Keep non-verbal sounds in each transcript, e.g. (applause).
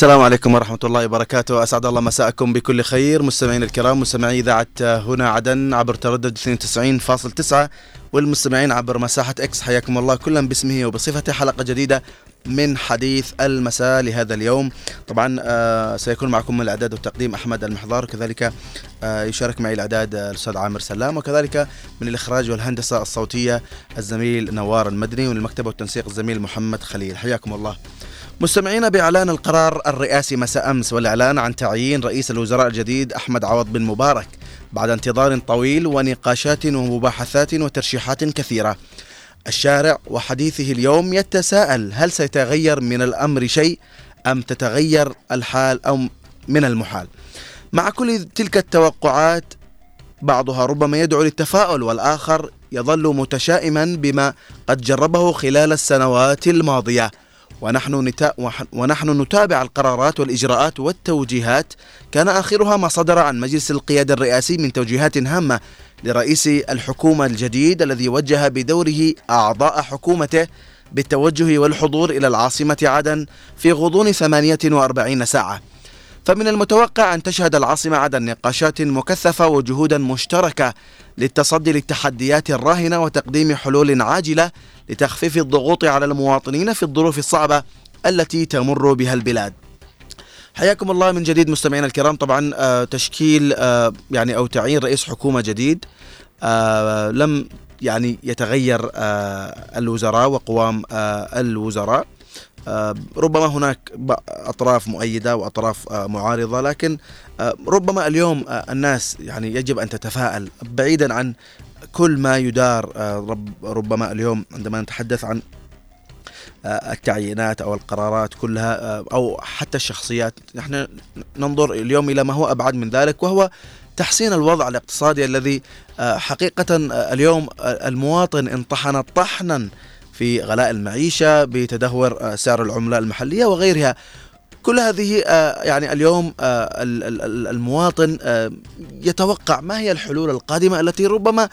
السلام عليكم ورحمة الله وبركاته. أسعد الله مساءكم بكل خير. مستمعين الكرام مستمعي إذاعة هنا عدن عبر تردد 92.9 والمستمعين عبر مساحة إكس حياكم الله كلا باسمه وبصفته. حلقة جديدة من حديث المساء لهذا اليوم. طبعا آه سيكون معكم من الإعداد والتقديم أحمد المحضار. وكذلك آه يشارك معي الإعداد الأستاذ عامر سلام. وكذلك من الإخراج والهندسة الصوتية الزميل نوار المدني ومن المكتب والتنسيق الزميل محمد خليل. حياكم الله. مستمعين بإعلان القرار الرئاسي مساء أمس والإعلان عن تعيين رئيس الوزراء الجديد أحمد عوض بن مبارك بعد انتظار طويل ونقاشات ومباحثات وترشيحات كثيرة. الشارع وحديثه اليوم يتساءل هل سيتغير من الأمر شيء أم تتغير الحال أو من المحال. مع كل تلك التوقعات بعضها ربما يدعو للتفاؤل والآخر يظل متشائما بما قد جربه خلال السنوات الماضية. ونحن, ونحن نتابع القرارات والإجراءات والتوجيهات. كان آخرها ما صدر عن مجلس القيادة الرئاسي من توجيهات هامة لرئيس الحكومة الجديد الذي وجه بدوره أعضاء حكومته بالتوجه والحضور إلى العاصمة عدن في غضون 48 ساعة. فمن المتوقع أن تشهد العاصمة عدن نقاشات مكثفة وجهودا مشتركة للتصدي للتحديات الراهنة وتقديم حلول عاجلة لتخفيف الضغوط على المواطنين في الظروف الصعبة التي تمر بها البلاد. حياكم الله من جديد مستمعينا الكرام طبعا آه، تشكيل آه، يعني أو تعيين رئيس حكومة جديد آه، لم يعني يتغير الوزراء وقوام الوزراء ربما هناك أطراف مؤيدة وأطراف معارضة لكن ربما اليوم الناس يعني يجب أن تتفائل بعيدا عن كل ما يدار آه، ربما اليوم عندما نتحدث عن آه، التعيينات أو القرارات كلها آه، أو حتى الشخصيات نحن ننظر اليوم إلى ما هو أبعد من ذلك وهو تحسين الوضع الاقتصادي الذي حقيقه اليوم المواطن انطحن طحنا في غلاء المعيشة بتدهور سعر العملة المحلية وغيرها. كل هذه آه، يعني اليوم آه، المواطن آه، يتوقع ما هي الحلول القادمة التي ربما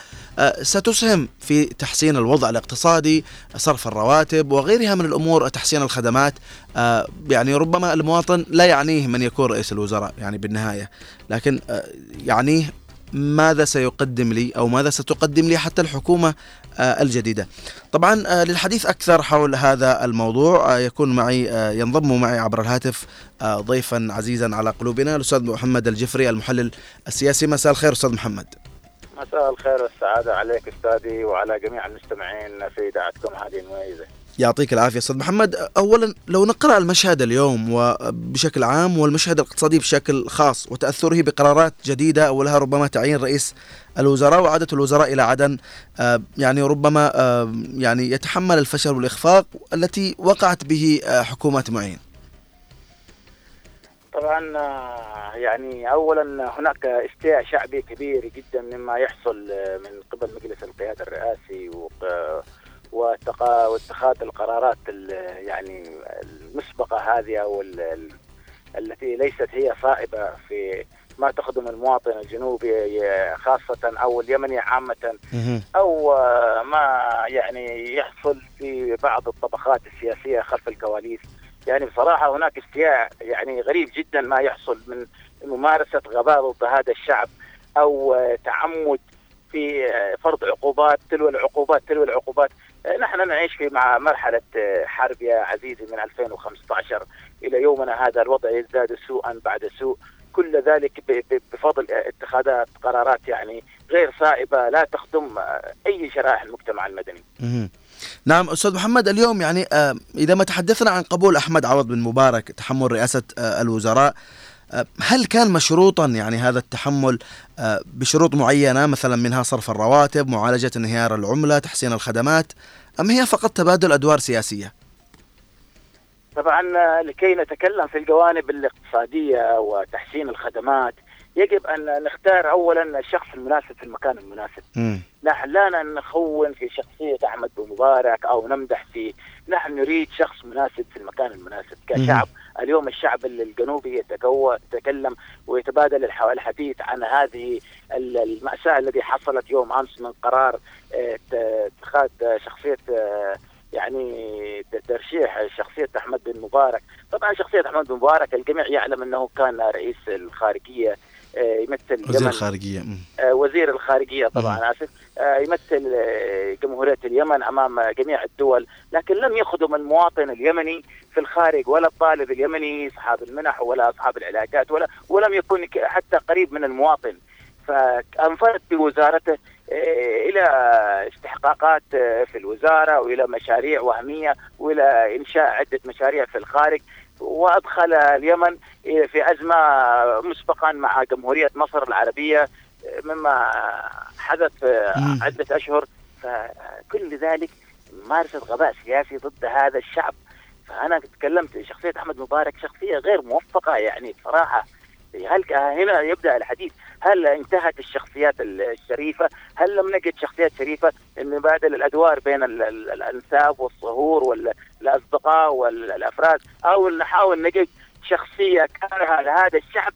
ستسهم في تحسين الوضع الاقتصادي صرف الرواتب وغيرها من الأمور تحسين الخدمات. يعني ربما المواطن لا يعنيه من يكون رئيس الوزراء يعني بالنهاية. لكن يعنيه ماذا سيقدم لي أو ماذا ستقدم لي حتى الحكومة آه، الجديدة. طبعا آه، للحديث أكثر حول هذا الموضوع آه، يكون معي ينضم معي عبر الهاتف ضيفا عزيزا على قلوبنا الأستاذ محمد الجفري المحلل السياسي مساء الخير أستاذ محمد. مساء الخير والسعاده عليك أستاذي وعلى جميع المستمعين في اذاعتكم هذه المميزة. يعطيك العافية أستاذ محمد. اولا لو نقرأ المشهد اليوم وبشكل عام والمشهد الاقتصادي بشكل خاص وتأثره بقرارات جديدة أولها ربما تعيين رئيس الوزراء وعادة الوزراء إلى عدن آه، يعني ربما آه، يعني يتحمل الفشل والإخفاق التي وقعت به آه، حكومات معين. طبعا يعني اولا هناك استياء شعبي كبير جدا مما يحصل من قبل مجلس القيادة الرئاسي واتخاذ القرارات يعني المسبقة هذه أو التي ليست هي صائبة في ما تخدم المواطن الجنوبي خاصة أو اليمني عامة أو ما يعني يحصل في بعض الطبقات السياسية خلف الكواليس. يعني بصراحة هناك استياء يعني غريب جدا ما يحصل من ممارسة غباء ضد هذا الشعب أو تعمد في فرض عقوبات تلو العقوبات تلو العقوبات. نحن نعيش في مع مرحلة حرب يا عزيزي من 2015 إلى يومنا هذا الوضع يزداد سوءا بعد سوء. كل ذلك بفضل اتخاذات قرارات يعني غير صائبة لا تخدم أي شرائح المجتمع المدني. نعم أستاذ محمد اليوم يعني آه، إذا ما تحدثنا عن قبول أحمد عوض بن مبارك تحمل رئاسة آه، الوزراء آه، هل كان مشروطا يعني هذا التحمل بشروط معينة مثلا منها صرف الرواتب معالجة انهيار العملة تحسين الخدمات أم هي فقط تبادل أدوار سياسية؟ طبعا لكي نتكلم في الجوانب الاقتصادية وتحسين الخدمات يجب أن نختار أولا الشخص المناسب في المكان المناسب. نحن لا نخون في شخصية أحمد بن مبارك أو نمدح في نحن نريد شخص مناسب في المكان المناسب كشعب. اليوم الشعب الجنوبي يتكلم ويتبادل الحديث عن هذه المأساة التي حصلت يوم أمس من قرار اتخاذ شخصية يعني ترشيح شخصية أحمد بن مبارك، طبعا شخصية أحمد بن مبارك الجميع يعلم أنه كان رئيس الخارجية آه، يمثل وزير الخارجية آه، وزير الخارجية طبعا آسف. آه، يمثل جمهورية اليمن أمام جميع الدول لكن لم يخدم المواطن اليمني في الخارج ولا الطالب اليمني أصحاب المنح ولا أصحاب العلاجات ولا ولم يكن حتى قريب من المواطن. فأنفرد بوزارته إلى استحقاقات في الوزارة وإلى مشاريع وهمية وإلى إنشاء عدة مشاريع في الخارج. وأدخل اليمن في أزمة مسبقا مع جمهورية مصر العربية مما حدث عدة أشهر. فكل ذلك مارست غباء سياسي ضد هذا الشعب. فأنا تكلمت شخصية أحمد مبارك شخصية غير موفقة يعني بصراحة. هل هنا يبدأ الحديث. هل انتهت الشخصيات الشريفة؟ هل لم نجد شخصيات شريفة نبادل الأدوار بين الأنساب والصهور والاصدقاء والأفراد أو نحاول نجد شخصية كارهه لهذا الشعب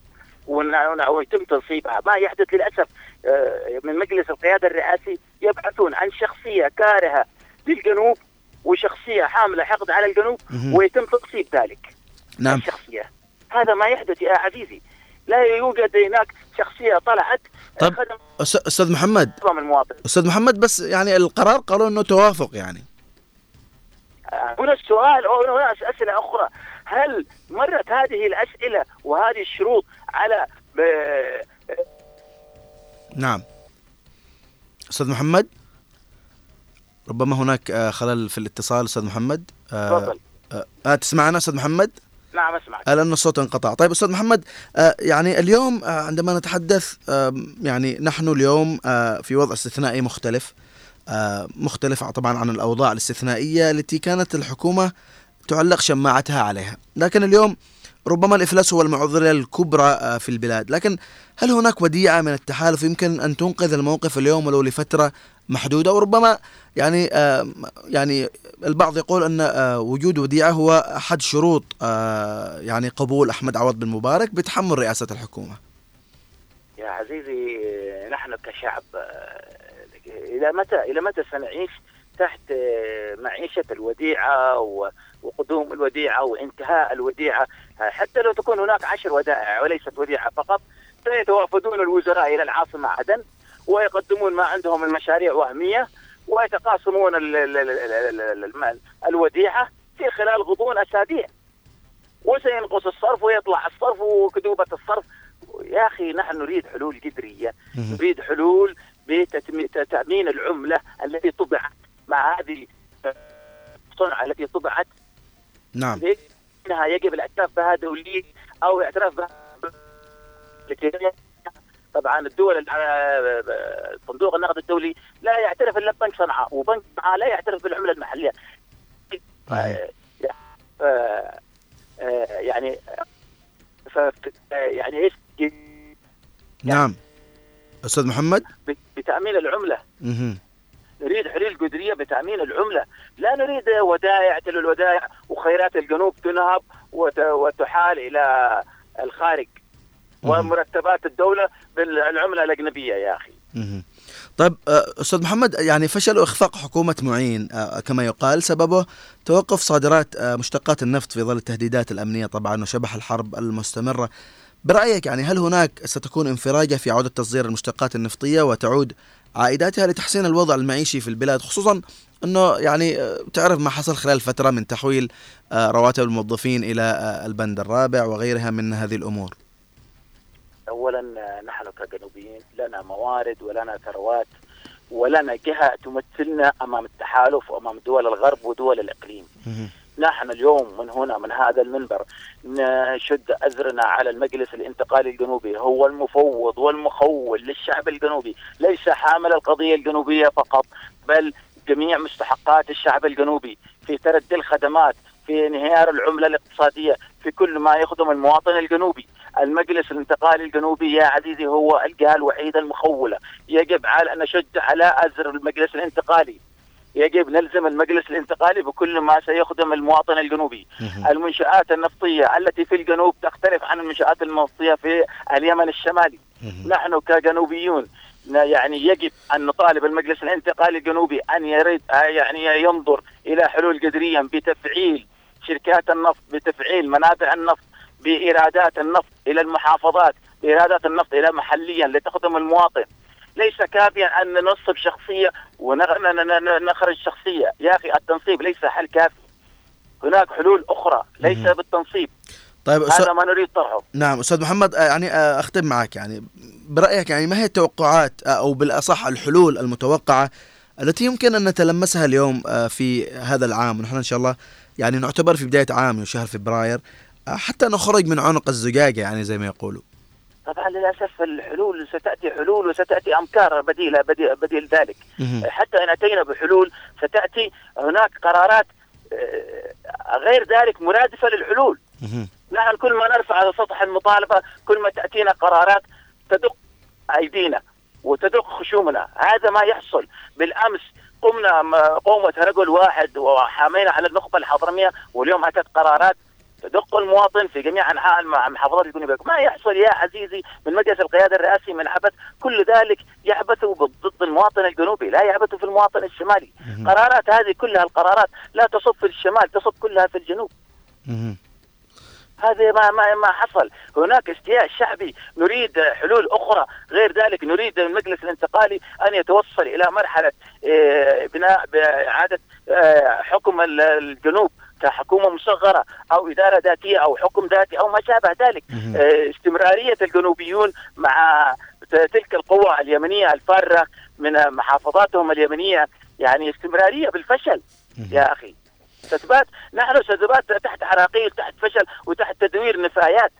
ويتم تنصيبها. ما يحدث للأسف آه، من مجلس القيادة الرئاسي يبحثون عن شخصية كارهة للجنوب وشخصية حاملة حقد على الجنوب ويتم تنصيب ذلك. نعم. الشخصية. هذا ما يحدث يا عزيزي. لا يوجد هناك شخصية طلعت طيب أستاذ محمد. أستاذ محمد بس يعني القرار قالوا إنه توافق يعني. هنا السؤال أو هنا أسئلة أخرى. هل مرت هذه الأسئلة وهذه الشروط على ب... نعم. أستاذ محمد؟ ربما هناك آه، خلل في الاتصال أستاذ محمد. آه، تفضل. آه, آه تسمعنا أستاذ محمد؟ نعم أسمعك. لأن الصوت انقطع. طيب أستاذ محمد آه يعني اليوم آه عندما نتحدث آه يعني نحن اليوم في وضع استثنائي مختلف. آه مختلف طبعا عن الأوضاع الاستثنائية التي كانت الحكومة تعلق شماعتها عليها. لكن اليوم ربما الإفلاس هو المعضلة الكبرى آه، في البلاد. لكن هل هناك وديعة من التحالف يمكن أن تنقذ الموقف اليوم ولو لفترة محدودة؟ وربما يعني آه، يعني البعض يقول أن وجود وديعة هو أحد شروط يعني قبول أحمد عوض بن مبارك بتحمل رئاسة الحكومة. يا عزيزي نحن كشعب إلى متى إلى متى سنعيش تحت معيشة الوديعة وقدوم الوديعة وانتهاء الوديعة؟ حتى لو تكون هناك عشر ودائع وليست وديعة فقط سيتوافدون الوزراء إلى العاصمة عدن ويقدمون ما عندهم المشاريع وهمية ويتقاسمون الوديعة في خلال غضون أسابيع. وسينقص الصرف ويطلع الصرف وكذوبة الصرف. يا أخي نحن نريد حلول جذرية نريد حلول بتأمين العملة التي طبعت مع هذه الصنعة التي طبعت. نعم. إنها يجب الاعتراف بها دوليا أو اعتراف بها طبعا الدول صندوق النقد الدولي لا يعترف إلا ببنك صنعاء وبنك صنعاء لا يعترف بالعملة المحلية. يعني يعني إيش؟ نعم. أستاذ محمد؟ بتأمين العملة. نريد حلول قدرية بتأمين العملة، لا نريد ودائع تلو الودائع وخيرات الجنوب تنهب وتحال إلى الخارج. ومرتبات الدولة بالعملة الأجنبية يا أخي. طيب آه، أستاذ محمد يعني فشل إخفاق حكومة معين آه، كما يقال سببه توقف صادرات آه، مشتقات النفط في ظل التهديدات الأمنية طبعا وشبح الحرب المستمرة. برأيك يعني هل هناك ستكون انفراجة في عودة تصدير المشتقات النفطية وتعود عائداتها لتحسين الوضع المعيشي في البلاد خصوصا إنه يعني تعرف ما حصل خلال فترة من تحويل آه، رواتب الموظفين إلى آه، البند الرابع وغيرها من هذه الأمور. اولا آه، نحن كجنوبيين لنا موارد ولنا ثروات ولنا جهة تمثلنا أمام التحالف وأمام دول الغرب ودول الإقليم. نحن اليوم من هنا من هذا المنبر نشد أزرنا على المجلس الانتقالي الجنوبي هو المفوض والمخول للشعب الجنوبي. ليس حامل القضية الجنوبية فقط بل جميع مستحقات الشعب الجنوبي في تردي الخدمات في انهيار العملة الاقتصادية في كل ما يخدم المواطن الجنوبي. المجلس الانتقالي الجنوبي يا عزيزي هو الجهة الوحيدة المخولة. يجب على أن نشد على أزر المجلس الانتقالي. يجب نلزم المجلس الانتقالي بكل ما سيخدم المواطن الجنوبي. المنشآت النفطية التي في الجنوب تختلف عن المنشآت النفطية في اليمن الشمالي. نحن كجنوبيون يعني يجب أن نطالب المجلس الانتقالي الجنوبي أن يريد يعني ينظر إلى حلول جذريا بتفعيل شركات النفط بتفعيل منابع النفط بإيرادات النفط إلى المحافظات ايرادات النفط إلى محليا لتخدم المواطن. ليس كافيا أن ننصب شخصية ونخرج شخصية. يا أخي التنصيب ليس حل كافي. هناك حلول أخرى ليس بالتنصيب. طيب هذا ما نريد طرحه. نعم أستاذ محمد يعني أختم معك. يعني برأيك يعني ما هي التوقعات أو بالأصح الحلول المتوقعة التي يمكن أن نتلمسها اليوم في هذا العام؟ ونحن إن شاء الله يعني نعتبر في بداية عام شهر فبراير حتى نخرج من عنق الزجاجة يعني زي ما يقولوا. طبعا للأسف الحلول ستأتي حلول وستأتي أمكار بديله بديل, بديل ذلك. حتى إن أتينا بحلول ستأتي هناك قرارات غير ذلك مرادفة للحلول. نحن كل ما نرفع على سطح المطالبة كل ما تأتينا قرارات تدق أيدينا وتدق خشومنا. هذا ما يحصل. بالأمس قمنا قومة رجل واحد وحامينا على النخبة الحضرمية واليوم أتت قرارات تدق المواطن في جميع أنحاء المحافظات الجنوبيه، ما يحصل يا عزيزي من مجلس القيادة الرئاسي من عبث، كل ذلك يعبث ضد المواطن الجنوبي، لا يعبث في المواطن الشمالي، قرارات هذه كلها القرارات لا تصب في الشمال، تصب كلها في الجنوب. هذا ما ما ما حصل، هناك استياء شعبي، نريد حلول أخرى، غير ذلك نريد المجلس الانتقالي أن يتوصل إلى مرحلة بناء بإعادة حكم الجنوب. كحكومه مصغرة أو إدارة ذاتية أو حكم ذاتي أو ما شابه ذلك. استمرارية الجنوبيون مع تلك القوى اليمنية الفاره من محافظاتهم اليمنية. يعني استمرارية بالفشل. يا أخي. ستبات نحن ستبات تحت عراقيل تحت فشل وتحت تدوير نفايات.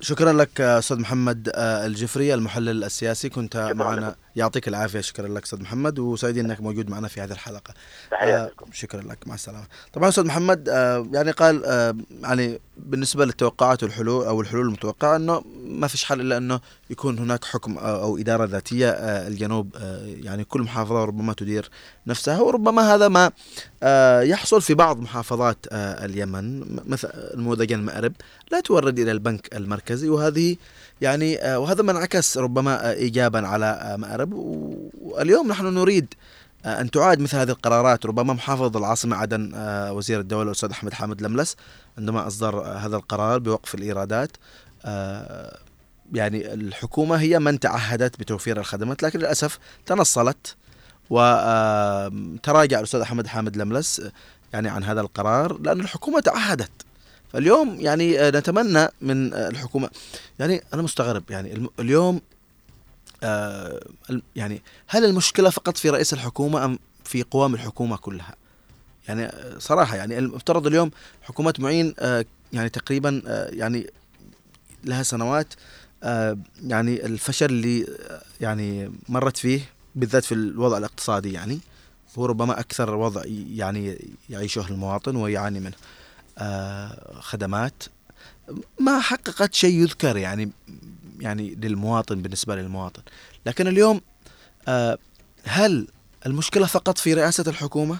شكرا لك أستاذ محمد الجفري المحلل السياسي. كنت معنا يعطيك العافية شكرا لك أستاذ محمد وسعيدين إنك موجود معنا في هذه الحلقة. آه شكرا لك مع السلامة. طبعا أستاذ محمد آه يعني قال آه يعني بالنسبة للتوقعات والحلول أو الحلول المتوقعة إنه ما فيش حل إلا إنه يكون هناك حكم أو إدارة ذاتية آه الجنوب آه يعني كل محافظة ربما تدير نفسها وربما هذا ما آه يحصل في بعض محافظات آه اليمن مثل نموذج المأرب لا تورد إلى البنك المركزي وهذه يعني وهذا ما انعكس ربما ايجابا على مأرب واليوم نحن نريد أن تعاد مثل هذه القرارات. ربما محافظ العاصمة عدن وزير الدولة الأستاذ أحمد حامد لملس عندما أصدر هذا القرار بوقف الإيرادات. يعني الحكومة هي من تعهدت بتوفير الخدمات لكن للأسف تنصلت. وتراجع الأستاذ أحمد حامد لملس يعني عن هذا القرار لأن الحكومة تعهدت. فاليوم يعني نتمنى من الحكومة يعني أنا مستغرب يعني اليوم آه يعني هل المشكلة فقط في رئيس الحكومة أم في قوام الحكومة كلها؟ يعني صراحة يعني المفترض اليوم حكومة معين آه يعني تقريبا آه يعني لها سنوات آه يعني الفشل اللي يعني مرت فيه بالذات في الوضع الاقتصادي يعني هو ربما أكثر وضع يعني يعيشه المواطن ويعاني منه. آه خدمات ما حققت شيء يذكر يعني يعني للمواطن بالنسبة للمواطن. لكن اليوم آه هل المشكلة فقط في رئاسة الحكومة؟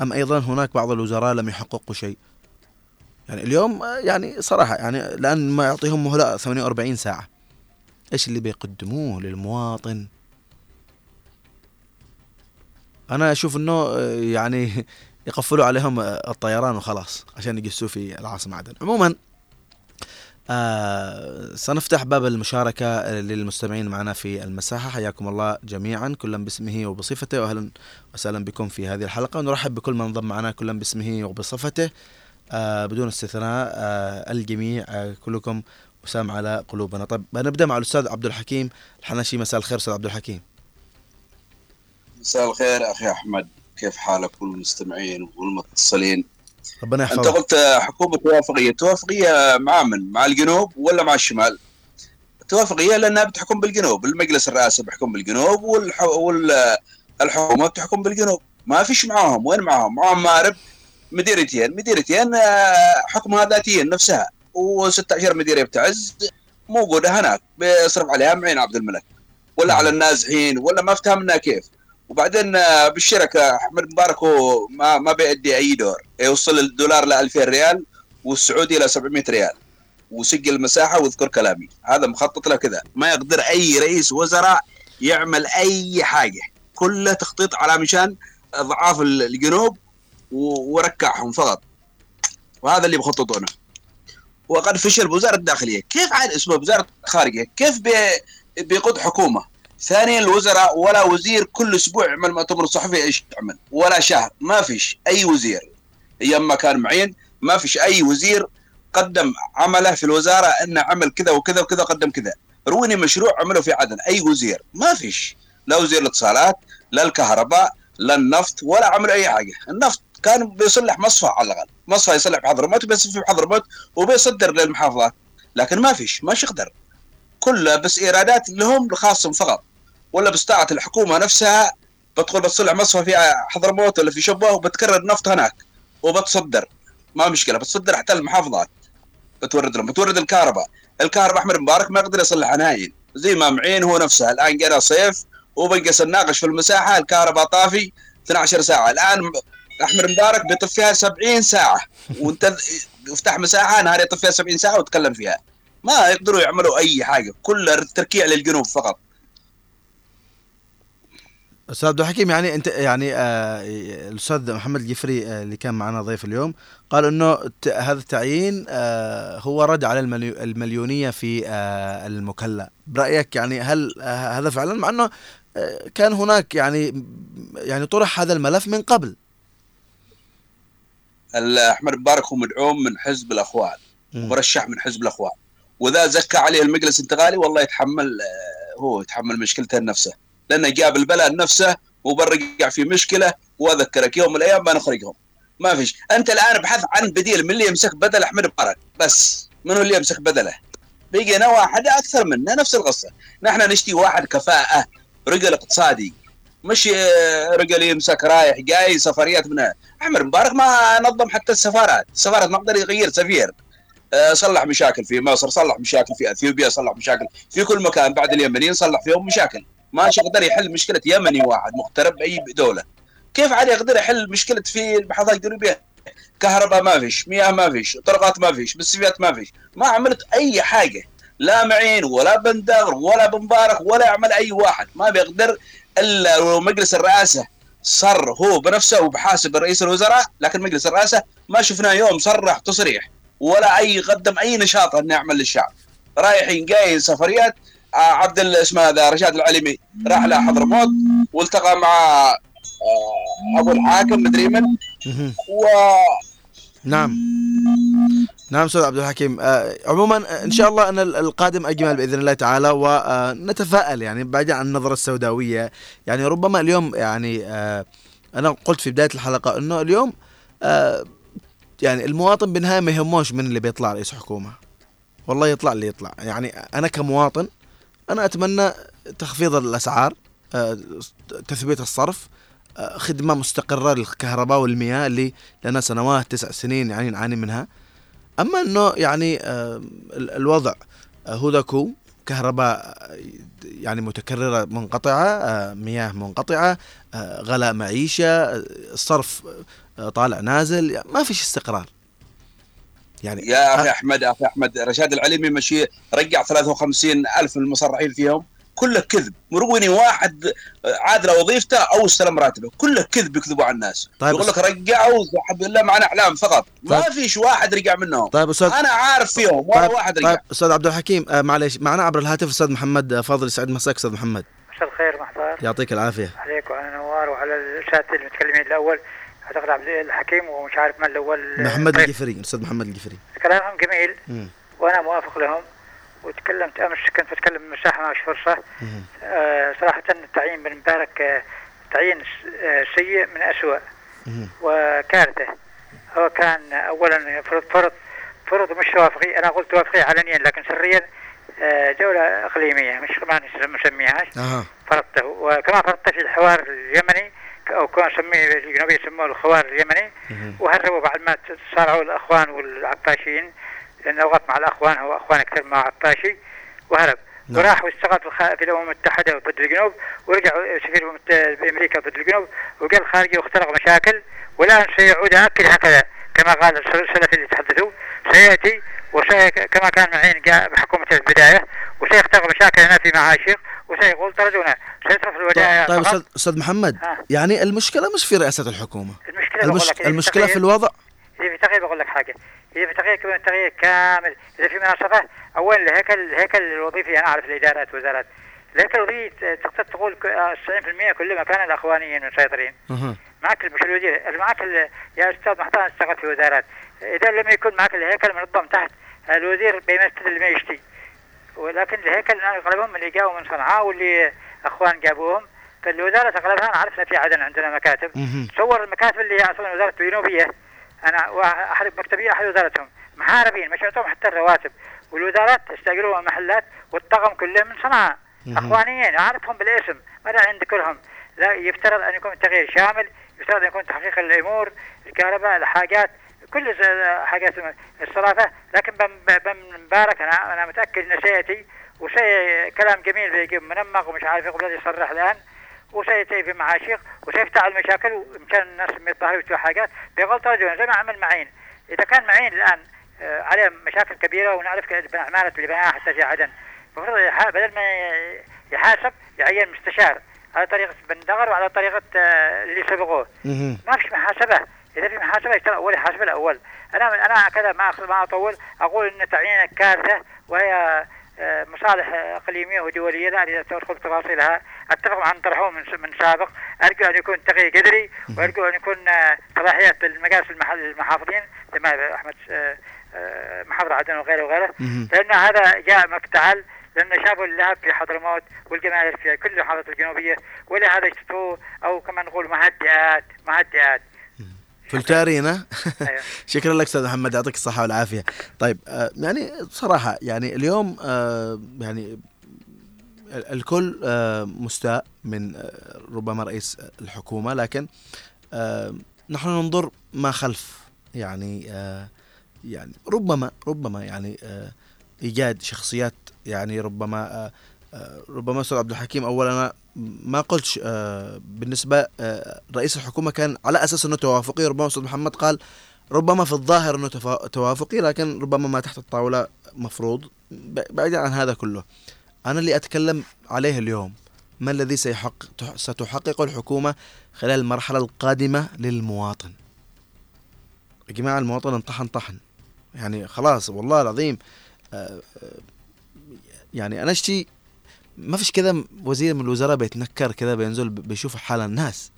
أم أيضا هناك بعض الوزراء لم يحققوا شيء؟ يعني اليوم يعني صراحة يعني لأن ما يعطيهم مهلة 48 ساعة. إيش اللي بيقدموه للمواطن؟ أنا أشوف إنه يعني يقفلوا عليهم الطيران وخلاص عشان يقسوا في العاصمة عدن. عموما آه سنفتح باب المشاركة للمستمعين معنا في المساحة. حياكم الله جميعا كلا باسمه وبصفته وأهلا وسهلا بكم في هذه الحلقة. ونرحب بكل من انضم معنا كلا باسمه وبصفته. آه بدون استثناء آه الجميع آه كلكم وسام على قلوبنا. طيب نبدأ مع الأستاذ عبد الحكيم الحناشي مساء الخير أستاذ عبد الحكيم. مساء الخير أخي أحمد. كيف حالك والمستمعين والمتصلين؟ ربنا يحفظك. انت قلت حكومة توافقية. توافقية مع من؟ مع الجنوب ولا مع الشمال؟ توافقية لأنها بتحكم بالجنوب. المجلس الرئاسي بيحكم بالجنوب والح... والحكومة بتحكم بالجنوب. ما فيش معاهم. وين معاهم؟ معاهم مارب مديرتين. مديرتين حكمها ذاتيا نفسها. و16 مديريه بتعز موجودة هناك. بيصرف عليها معين عبد الملك. ولا على النازحين ولا ما افتهمنا كيف. وبعدين بالشركة أحمد مبارك هو ما ما بيأدي أي دور. يوصل الدولار ل 2000 ريال والسعودي إلى 700 ريال. وسجل المساحة واذكر كلامي. هذا مخطط له كذا. ما يقدر أي رئيس وزراء يعمل أي حاجة. كله تخطيط على مشان إضعاف الجنوب وركعهم فقط. وهذا اللي بخططونه وقد فشل بوزارة الداخلية. كيف عاد اسمه وزاره الخارجيه كيف بي بيقود حكومة؟ ثانيا الوزراء ولا وزير كل أسبوع يعمل مؤتمر صحفي إيش يعمل؟ ولا شهر ما فيش أي وزير. أيام ما كان معين ما فيش أي وزير قدم عمله في الوزارة إنه عمل كذا وكذا وكذا قدم كذا. روني مشروع عمله في عدن أي وزير ما فيش. لا وزير الاتصالات لا الكهرباء لا النفط ولا عمل أي حاجة. النفط كان بيصلح مصفى على الأقل. مصفى يصلح بحضرموت وبيصفي في حضرموت وبيصدر للمحافظات. لكن ما فيش ماش يقدر. كلها بس إيرادات لهم خاصهم فقط. ولا بستطاعة الحكومة نفسها بتقول بتصلح مصفى في حضرموت ولا في شبوه وبتكرر نفط هناك وبتصدر. ما مشكلة بتصدر حتى المحافظات. بتورد لهم بتورد الكهرباء. الكهرباء أحمد مبارك ما يقدر يصلح نهائي. زي ما معين هو نفسها الآن جانا صيف وبنقص الناقش في المساحة الكهرباء طافي 12 ساعة. الآن أحمد مبارك بيطفيها 70 ساعة. وانت افتح مساحة نهار يطفيها 70 ساعة وتكلم فيها. ما يقدروا يعملوا أي حاجة. كلها تركيع للجنوب فقط. أستاذ عبد الحكيم يعني أنت يعني آه الأستاذ محمد الجفري آه اللي كان معنا ضيف اليوم قال إنه هذا التعيين آه هو رد على المليونية في آه المكلا برأيك يعني هل آه هذا فعلا؟ مع إنه آه كان هناك يعني يعني طرح هذا الملف من قبل. أحمد مبارك هو مدعوم من حزب الأخوان مرشح من حزب الأخوان. وإذا زكى عليه المجلس الانتقالي والله يتحمل آه هو يتحمل مشكلته نفسه. لأنه جاب البلد نفسه وبرجع في مشكلة وأذكرك يوم من الأيام بنخرجهم ما فيش. أنت الآن ابحث عن بديل من اللي يمسك بدل أحمد مبارك بس. من اللي يمسك بدله؟ بقينا واحد أكثر منا نفس القصة. نحن نشتي واحد كفاءة رجل اقتصادي. مش رجل يمسك رايح جاي سفريات من أحمد مبارك ما نظم حتى السفارات. السفارات ما قدر يغير سفير. صلح مشاكل في مصر صلح مشاكل في أثيوبيا صلح مشاكل في كل مكان. بعد اليمنيين صلح فيهم مشاكل. ما يقدر يحل مشكلة يمني واحد مغترب بأي دولة. كيف عاد يقدر يحل مشكلة في المحافظات الجنوبيه كهرباء ما فيش مياه ما فيش طرقات ما فيش مستشفيات ما فيش. ما عملت أي حاجة. لا معين ولا بندغر ولا بمبارك ولا يعمل أي واحد. ما بيقدر إلا مجلس الرئاسة صر هو بنفسه وبحاسب رئيس الوزراء لكن مجلس الرئاسة ما شفناه يوم صرح تصريح. ولا أي قدم أي نشاط انه يعمل للشعب. رايحين جايين سفريات عبد اسمه هذا رشاد العليمي راح لحضرموت والتقى مع أبو الحاكم مدري من. و نعم. نعم أستاذ عبد الحكيم. آه عموما إن شاء الله أن القادم أجمل بإذن الله تعالى ونتفائل يعني بعيدا عن النظرة السوداوية. يعني ربما اليوم يعني آه أنا قلت في بداية الحلقة إنه اليوم آه يعني المواطن بالنهايه ما يهموش من اللي بيطلع رئيس حكومة. والله يطلع اللي يطلع. يعني أنا كمواطن أنا أتمنى تخفيض الأسعار تثبيت الصرف خدمة مستقرة للكهرباء والمياه اللي لنا سنوات تسع سنين يعني نعاني منها. أما إنه يعني الوضع هدكو كهرباء يعني متكررة منقطعة مياه منقطعة غلاء معيشة الصرف طالع نازل ما فيش استقرار. يعني يا أخي أحمد أخي أحمد رشاد العليمي مشي رجع 53 ألف من المصرحين فيهم كله كذب. مرويني واحد عاد له وظيفته أو استلم راتبه كله كذب يكذبوا على الناس. طيب يقول لك رجعوا الحمد لله معنا احلام فقط. طيب. ما فيش واحد رجع منهم. طيب أستاذ أنا عارف فيهم ولا طيب واحد رجع. طيب أستاذ عبد الحكيم آه معلش معنا عبر الهاتف أستاذ محمد فاضل يسعد مساك أستاذ محمد. مساء الخير محضر يعطيك العافية. عليك وعلى نوار وعلى الشات المتكلمين الأول. اعتقد عبد الحكيم ومش عارف من الأول. محمد الجفري الاستاذ محمد الجفري. كلامهم جميل. مم. وأنا موافق لهم. وتكلمت امس كنت اتكلم مساحه ما فرصة. آه صراحة التعيين بن مبارك آه تعيين آه سيء من اسوء. وكارثة. هو كان اولا فرض فرض فرض مش توافقي. أنا قلت توافقي علنيا لكن سريا آه دوله إقليمية مش ما نسميهاش فرضته. وكما فرضت في الحوار اليمني أو كان سميه الجنوبي يسموه الخوار اليمني. وهربوا بعد ما تصارعوا الإخوان والعطاشيين لأنه وقف مع الإخوان هو إخوان أكثر مع عطاشي وهرب نعم. وراح واشتغل في الأمم المتحدة ضد الجنوب ورجع سفير المتحدة بأمريكا ضد الجنوب وقال خارجي واخترق مشاكل والان سيعود اكل هكذا كما قال السلف اللي تحدثوا سيأتي وشيء كما كان معين جاء بحكومة اختلق مشاكل هنا في معاشق وشيء يقول طردونا سيصرف الودائع طيب فقط. أستاذ أستاذ محمد ها. يعني المشكلة مش في رئاسة الحكومة. المشكلة بقول المش... لك إذا المشكلة في الوضع. إذا في تغيير بقول لك حاجة. إذا في تغيير كمان تغيير كامل. إذا في مناصفة أولا الهيكل الهيكل الوظيفي أنا أعرف الإدارات وزارات. الهيكل الوظيفي تقدر تقول ك- آه، 90% كلما كان الأخوانيين مسيطرين. معك مش الوزير معك ال- يا أستاذ محترم اشتغل في وزارات. إذا لم يكن معك الهيكل منظم تحت الوزير بيمثل اللي ما يشتي. ولكن الهيكل أنا اغلبهم اللي جاوا من صنعاء واللي أخوان جابوهم. فالوزارة أغلبها عرفنا في عدن عندنا مكاتب. تصور المكاتب اللي أصلا وزارة الجنوبيه أنا وأحد مكتبيه أحد وزارتهم. محاربين مش يعطوهم حتى الرواتب. والوزارات استاجروها محلات والطقم كله من صنعاء. أخوانيين أعرفهم بالاسم. ما داعي نذكرهم لا يفترض أن يكون تغيير شامل. يفترض أن يكون تحقيق الأمور الكهرباء الحاجات. كل حاجات الصرافة لكن بم- بم مبارك أنا أنا متأكد ان سيأتي وشيء كلام جميل بيجي منمق ومش عارف يقبل يصرح الآن وسيأتي في معاشيق وسيفتعل مشاكل وإمكان الناس ما يتظاهروا ويسووا حاجات. بغلط رجل زي ما عمل معين. إذا كان معين الآن آه، عليه مشاكل كبيرة ونعرف عمالة اللي بناها حتى في عدن المفروض بدل ما يحاسب يعين مستشار. على طريقة بن دغر وعلى طريقة آه، اللي سبقوه. ما فيش محاسبة. إذا في محاسبة يشتغل أول يحاسب الأول. أنا أنا كذا ما ما أطول أقول أن تعيين كارثة وهي آه، مصالح إقليمية ودولية لا أريد أن أدخل في تفاصيلها أتفق مع من طرحوه من من سابق. أرجو أن يكون تغيير جذري وأرجو أن يكون آه، صلاحيات المجالس المحافظين زي أحمد آه، آه، محافظ عدن وغيره وغيره. لأن هذا جاء مفتعل. لأن شافوا اللهب في حضرموت والجماهير في كل المحافظات الجنوبية. ولهذا اشتكوا أو كما نقول مهدئات مهدئات. فلتارينا أيوه. (laughs) شكرا لك أستاذ محمد يعطيك الصحة والعافية. طيب آه، يعني صراحة يعني اليوم آه، يعني ال- الكل آه، مستاء من ربما رئيس الحكومة لكن نحن ننظر ما خلف. يعني يعني ربما ربما يعني إيجاد شخصيات يعني ربما ربما أستاذ عبد الحكيم اولا ما قلتش آه، بالنسبة آه، رئيس الحكومة كان على أساس إنه توافقي. ربما أستاذ محمد قال ربما في الظاهر إنه توافقي لكن ربما ما تحت الطاولة مفروض. بعيدا عن هذا كله أنا اللي أتكلم عليه اليوم ما الذي سيحقق تح- ستحققه الحكومة خلال المرحلة القادمة للمواطن؟ يا جماعة المواطن انطحن طحن. يعني خلاص والله العظيم آه، يعني أنا أشتي ما فيش كذا وزير من الوزراء بيتنكر كذا بينزل بيشوف حال الناس.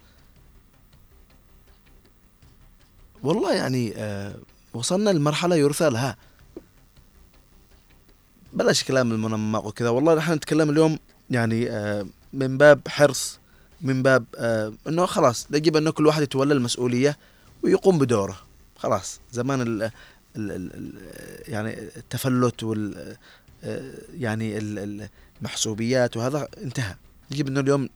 والله يعني آه وصلنا لمرحلة يرثى لها. بلاش كلام المنمق وكذا والله نحن نتكلم اليوم يعني آه من باب حرص من باب آه إنه خلاص يجب إنه كل واحد يتولى المسؤولية ويقوم بدوره. خلاص زمان ال ال ال ال يعني التفلت وال آه، يعني ال- المحسوبيات وهذا انتهى. يجب أنه اليوم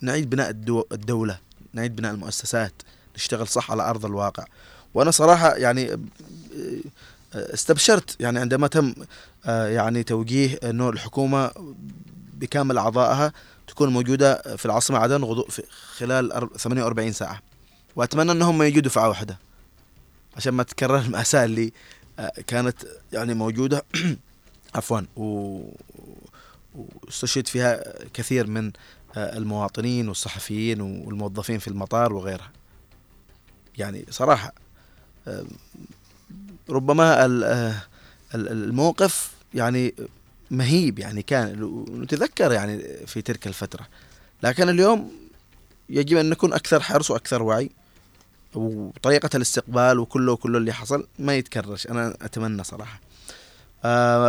نعيد بناء الدو الدولة نعيد بناء المؤسسات نشتغل صح على أرض الواقع. وأنا صراحة يعني آه، استبشرت يعني عندما تم آه، يعني توجيه انه الحكومة بكامل أعضائها تكون موجودة في العاصمة عدن غضو في خلال أر- 48 ساعة. وأتمنى أنهم يجوا دفعة واحدة. عشان ما تتكرر المأساة اللي آه، كانت يعني موجودة. (coughs) عفوا. واستشهد فيها كثير من المواطنين والصحفيين والموظفين في المطار وغيرها. يعني صراحة ربما ال- ال- الموقف يعني مهيب يعني كان نتذكر يعني في تلك الفترة. لكن اليوم يجب أن نكون أكثر حرص وأكثر وعي وطريقة الاستقبال وكله وكله اللي حصل ما يتكررش. أنا أتمنى صراحة.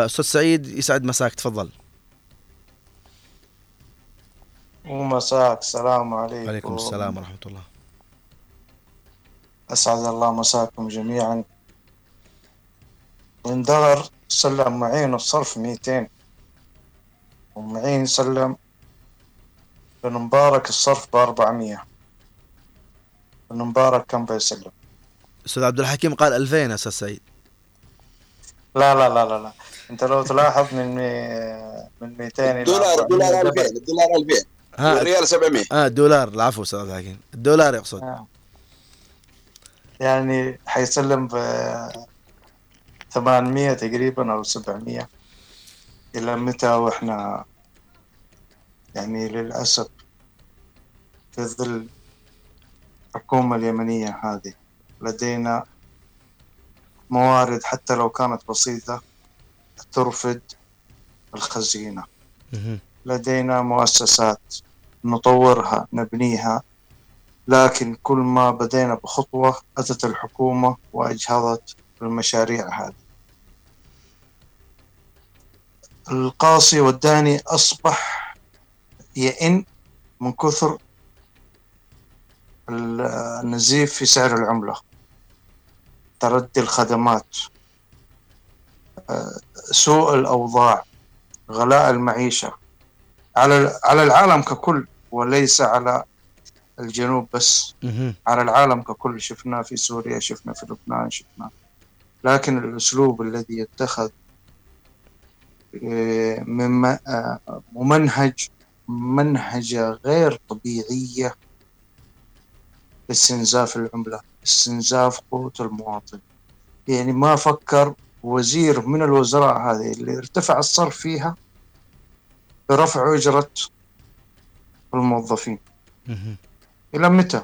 أستاذ سعيد يسعد مساك تفضل. ومساك السلام عليكم. وعليكم السلام ورحمة الله. أسعد الله مساكم جميعا. وندغر سلم معين الصرف ميتين ومعين سلم بن مبارك الصرف بأربعمية. بن مبارك كم بيسلم. أستاذ عبد الحكيم قال 2000 يا أستاذ سعيد. لا لا لا لا لا. أنت لو تلاحظ من مي... من 200 إلى دولار 400 دولار قبل. 2000 الدولار 2000 ها والريال 700 آه الدولار العفو أستاذ عبد الحكيم. الدولار يقصد آه. يعني حيسلم ب 800 تقريبا أو 700 إلى متى وإحنا يعني للأسف في ظل الحكومة اليمنية هذه؟ لدينا موارد حتى لو كانت بسيطة ترفد الخزينة. لدينا مؤسسات نطورها نبنيها لكن كل ما بدينا بخطوة أتت الحكومة وأجهضت المشاريع هذه. القاصي والداني أصبح يئن من كثر ال- النزيف في سعر العملة. تردي الخدمات آه، سوء الأوضاع غلاء المعيشة. على على العالم ككل وليس على الجنوب بس. على العالم ككل. شفنا في سوريا شفنا في لبنان شفنا. لكن الأسلوب الذي يتخذ آه، مما- آه، ممنهج منهجة غير طبيعية لاستنزاف العملة استنزاف قوة المواطن. يعني ما فكر وزير من الوزراء هذه اللي ارتفع الصرف فيها برفع أجرة الموظفين. إلى متى؟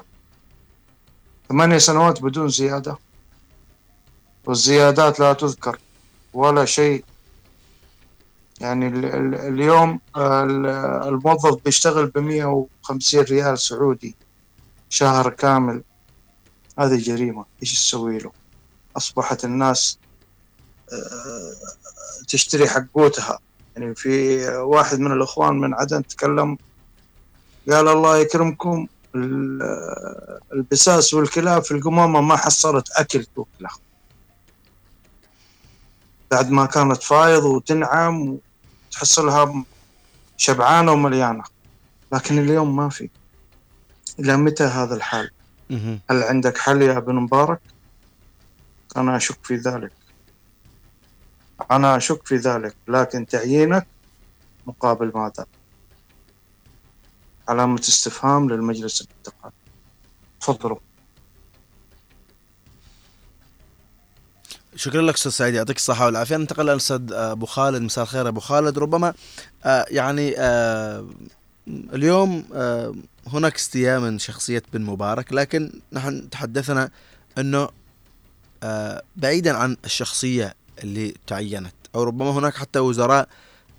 ثمانية سنوات بدون زيادة. والزيادات لا تذكر ولا شيء. يعني ال- ال- اليوم ال- الموظف بيشتغل بمية وخمسين ريال سعودي شهر كامل. هذه جريمة. إيش تسوي له؟ أصبحت الناس آه، تشتري حقوتها يعني في واحد من الإخوان من عدن تكلم قال الله يكرمكم ال- البساس والكلاب في القمامة ما حصلت أكل توكلها بعد ما كانت فايض وتنعم وتحصلها شبعانة ومليانة. لكن اليوم ما في. إلى متى هذا الحال. هل عندك حل يا ابن مبارك؟ أنا أشك في ذلك. أنا أشك في ذلك لكن تعيينك مقابل ماذا؟ علامة استفهام للمجلس الانتقالي. تفضلوا. شكرا لك أستاذ سعيد يعطيك الصحة والعافية. ننتقل للاستاذ أبو خالد مساء الخير أبو خالد. ربما آه، يعني آه، اليوم آه، هناك استياء من شخصية بن مبارك لكن نحن تحدثنا أنه آه، بعيدا عن الشخصية اللي تعينت. أو ربما هناك حتى وزراء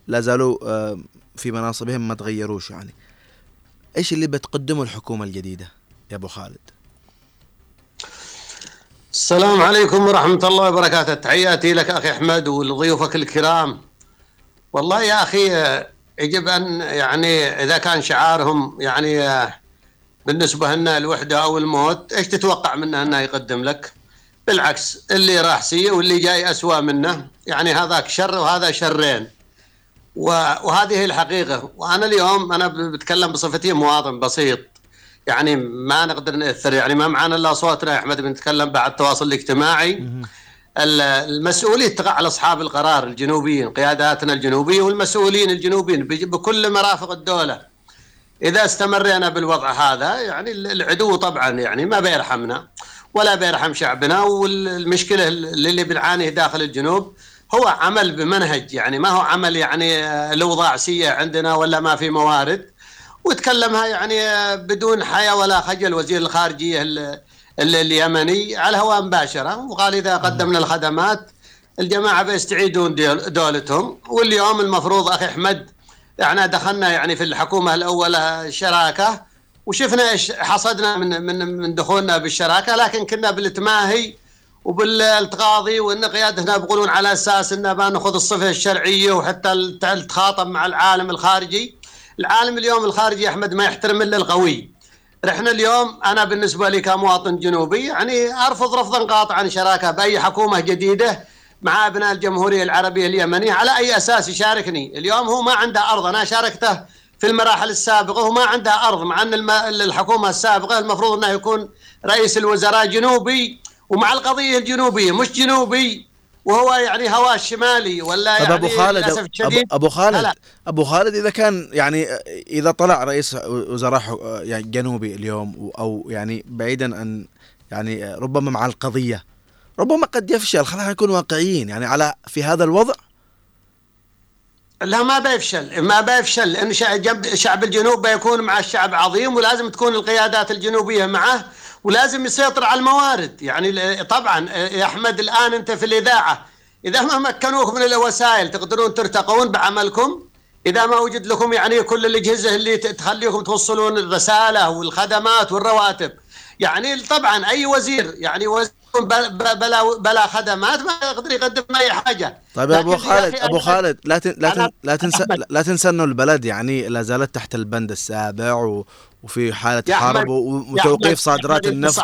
لا زالوا آه، في مناصبهم ما تغيروش يعني. إيش اللي بتقدمه الحكومة الجديدة يا أبو خالد؟ السلام عليكم ورحمة الله وبركاته. تحياتي لك أخي أحمد ولضيوفك الكرام. والله يا أخي آه، يجب أن يعني إذا كان شعارهم يعني آه، بالنسبة لنا الوحدة أو الموت إيش تتوقع منه أنه يقدم لك؟ بالعكس اللي راح سيء واللي جاي أسوأ منه. يعني هذاك شر وهذا شرين. وهذه هي الحقيقة. وأنا اليوم أنا بتكلم بصفتي مواطن بسيط. يعني ما نقدر نأثر. يعني ما معنا إلا صوتنا يا أحمد بنتكلم بعد التواصل الاجتماعي ال- المسؤولية تقع على أصحاب القرار الجنوبيين قياداتنا الجنوبية والمسؤولين الجنوبيين. بكل مرافق الدولة. إذا استمرينا بالوضع هذا يعني ال- العدو طبعا يعني ما بيرحمنا. ولا بيرحم شعبنا. والمشكلة اللي بنعانيه داخل الجنوب هو عمل بمنهج يعني ما هو عمل يعني آه، الاوضاع سيئة عندنا ولا ما في موارد. وتكلمها يعني آه، بدون حياة ولا خجل. وزير الخارجية ال- ال- اليمني على الهواء مباشرة وقال إذا قدمنا الخدمات الجماعة بيستعيدون دولتهم. واليوم المفروض أخي أحمد إحنا دخلنا يعني في الحكومة الأولى شراكة. وشفنا إيش حصدنا من من من دخولنا بالشراكة لكن كنا بالتماهي وبالتقاضي وإن قيادتنا بيقولون على أساس إن ما نأخذ الصفة الشرعية وحتى التخاطب مع العالم الخارجي. العالم اليوم الخارجي أحمد ما يحترم إلا القوي. إحنا اليوم أنا بالنسبة لي كمواطن جنوبي يعني أرفض رفضا قاطعا شراكة بأي حكومة جديدة مع أبناء الجمهورية العربية اليمنية على أي أساس يشاركني. اليوم هو ما عنده أرض أنا شاركته في المراحل السابقة وما عنده أرض مع أن الم- الحكومة السابقة المفروض إنه يكون رئيس الوزراء جنوبي ومع القضية الجنوبية مش جنوبي وهو يعني هواه الشمالي ولا طب يعني أبو خالد أبو, ابو خالد هلا. أبو خالد إذا كان يعني إذا طلع رئيس وزراء يعني جنوبي اليوم أو يعني بعيدا عن يعني ربما مع القضية ربما قد يفشل خلينا نكون واقعيين يعني على في هذا الوضع لا ما بيفشل ما بيفشل لأن شعب الجنوب بيكون مع الشعب عظيم ولازم تكون القيادات الجنوبية معه ولازم يسيطر على الموارد. يعني طبعا يا أحمد الآن أنت في الإذاعة. إذا ما مكنوك من الوسائل تقدرون ترتقون بعملكم. إذا ما وجد لكم يعني كل الأجهزة اللي تخليكم توصلون الرسالة والخدمات والرواتب. يعني طبعا أي وزير يعني وزير بلا بلا خدمات ما يقدر يقدم أي حاجة. طيب يا أبو خالد أبو خالد لا لا لا تنسى لا تنسى إنه البلد يعني لا زالت تحت البند السابع و وفي حالة حرب وتوقيف صادرات النفط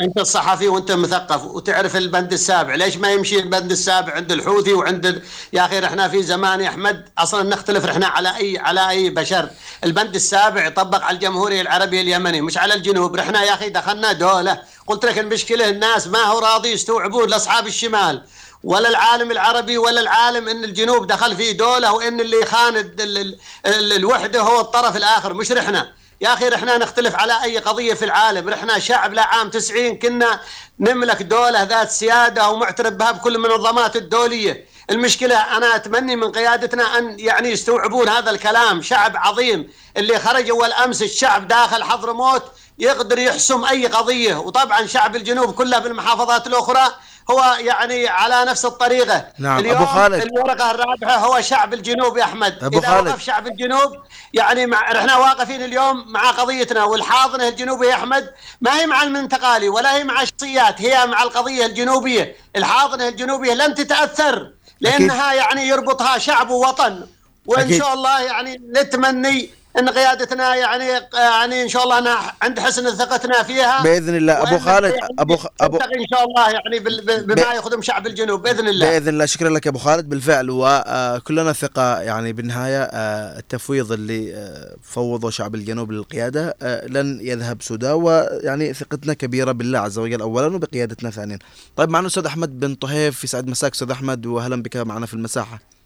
أنت الصحفي أنت وأنت مثقف وتعرف البند السابع. ليش ما يمشي البند السابع عند الحوثي وعند ال... يا أخي إحنا في زمان يا أحمد أصلا نختلف إحنا على اي على أي بشر. البند السابع يطبق على الجمهورية العربية اليمني مش على الجنوب. إحنا يا أخي دخلنا دولة. قلت لك المشكلة الناس ما هو راضي يستوعبون لأصحاب الشمال. ولا العالم العربي ولا العالم إن الجنوب دخل في دولة وإن اللي خان ال... ال... ال... الوحدة هو الطرف الآخر. مش إحنا يا أخي رحنا نختلف على أي قضية في العالم. رحنا شعب لعام 90 كنا نملك دولة ذات سيادة ومعترف بها بكل المنظمات الدولية. المشكلة أنا اتمنى من قيادتنا أن يعني يستوعبون هذا الكلام. شعب عظيم. اللي خرج أول أمس الشعب داخل حضرموت يقدر يحسم أي قضية. وطبعا شعب الجنوب كله بالمحافظات الأخرى هو يعني على نفس الطريقة. نعم اليوم ابو خالد. الورقة الرابحه هو شعب الجنوب يا أحمد. أبو إذا خالد. وقف شعب الجنوب يعني مع إحنا واقفين اليوم مع قضيتنا والحاضنة الجنوبية يا أحمد. ما هي مع المنتقالي ولا هي مع الشخصيات هي مع القضية الجنوبية. الحاضنة الجنوبية لن تتأثر لأنها يعني يربطها شعب ووطن وإن أكيد. شاء الله يعني نتمني إن قيادتنا يعني يعني إن شاء الله أنا عند حسن ثقتنا فيها. بإذن الله. أبو خالد يعني أبو خ... أبو إن شاء الله يعني بما يخدم شعب الجنوب بإذن الله. بإذن الله. شكرا لك يا أبو خالد. بالفعل وكلنا ثقة يعني بالنهاية آه، التفويض اللي آه، فوضه شعب الجنوب للقيادة آه، لن يذهب سدى ويعني ثقتنا كبيرة بالله عز وجل اولا وبقيادتنا ثانيا. طيب معنا أستاذ أحمد بن طهيف. في سعد مساك أستاذ أحمد واهلا بك معنا في المساحة.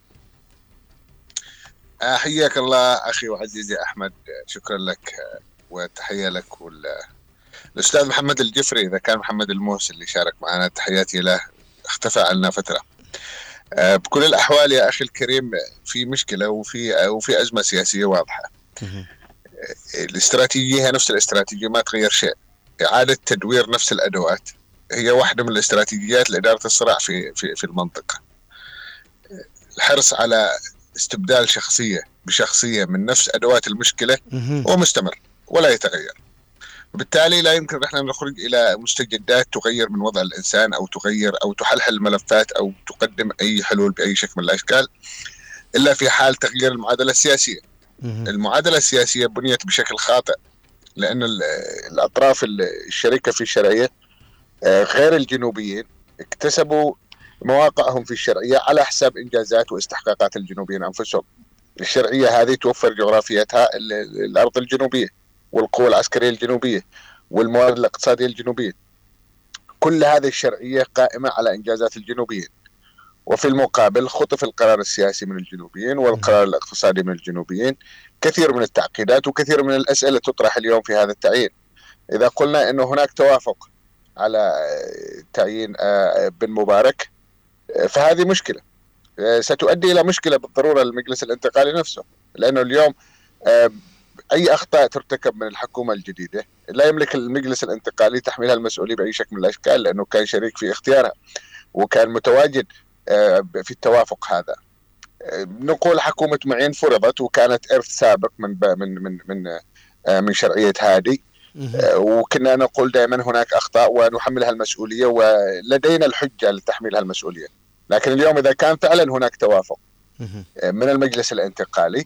آه، حياك الله أخي وعزيزي أحمد آه، شكرا لك آه، وتحية لك وال الأستاذ محمد الجفري إذا كان محمد الموس اللي شارك معنا تحياتي له اختفى عنا فترة. آه، بكل الأحوال يا أخي الكريم آه، في مشكلة وفي آه، وفي أزمة سياسية واضحة. آه، الاستراتيجية هي نفس الاستراتيجية ما تغير شيء. إعادة تدوير نفس الأدوات هي واحدة من الاستراتيجيات لإدارة الصراع في في في المنطقة. الحرص على استبدال شخصية بشخصية من نفس أدوات المشكلة. هو مستمر ولا يتغير وبالتالي لا يمكن نحن نخرج إلى مستجدات تغير من وضع الإنسان أو تغير أو تحلحل الملفات أو تقدم أي حلول بأي شكل من الأشكال إلا في حال تغيير المعادلة السياسية. المعادلة السياسية بنيت بشكل خاطئ لأن ال- الأطراف ال- الشريكه في الشرعية آه، غير الجنوبيين اكتسبوا مواقعهم في الشرعية على حساب إنجازات واستحقاقات الجنوبيين أنفسهم. الشرعية هذه توفر جغرافيتها ال- ال- الأرض الجنوبية والقوى العسكرية الجنوبية والموارد الاقتصادية الجنوبية. كل هذه الشرعية قائمة على إنجازات الجنوبيين. وفي المقابل خطف القرار السياسي من الجنوبيين والقرار الاقتصادي من الجنوبيين كثير من التعقيدات وكثير من الأسئلة تطرح اليوم في هذا التعيين. إذا قلنا إنه هناك توافق على تعيين آه، بن مبارك فهذه مشكلة. آه، ستؤدي إلى مشكلة بالضرورة للمجلس الانتقالي نفسه لأنه اليوم آه، أي أخطاء ترتكب من الحكومة الجديدة لا يملك المجلس الانتقالي تحميلها المسؤوليه بأي شكل من الأشكال لأنه كان شريك في اختيارها وكان متواجد آه، في التوافق هذا. نقول حكومة معين فرضت وكانت إرث سابق من من من من من شرعية هادي. وكنا نقول دائما هناك أخطاء ونحملها المسؤوليه ولدينا الحجة لتحميلها المسؤوليه لكن اليوم إذا كان فعلا هناك توافق. آه، من المجلس الانتقالي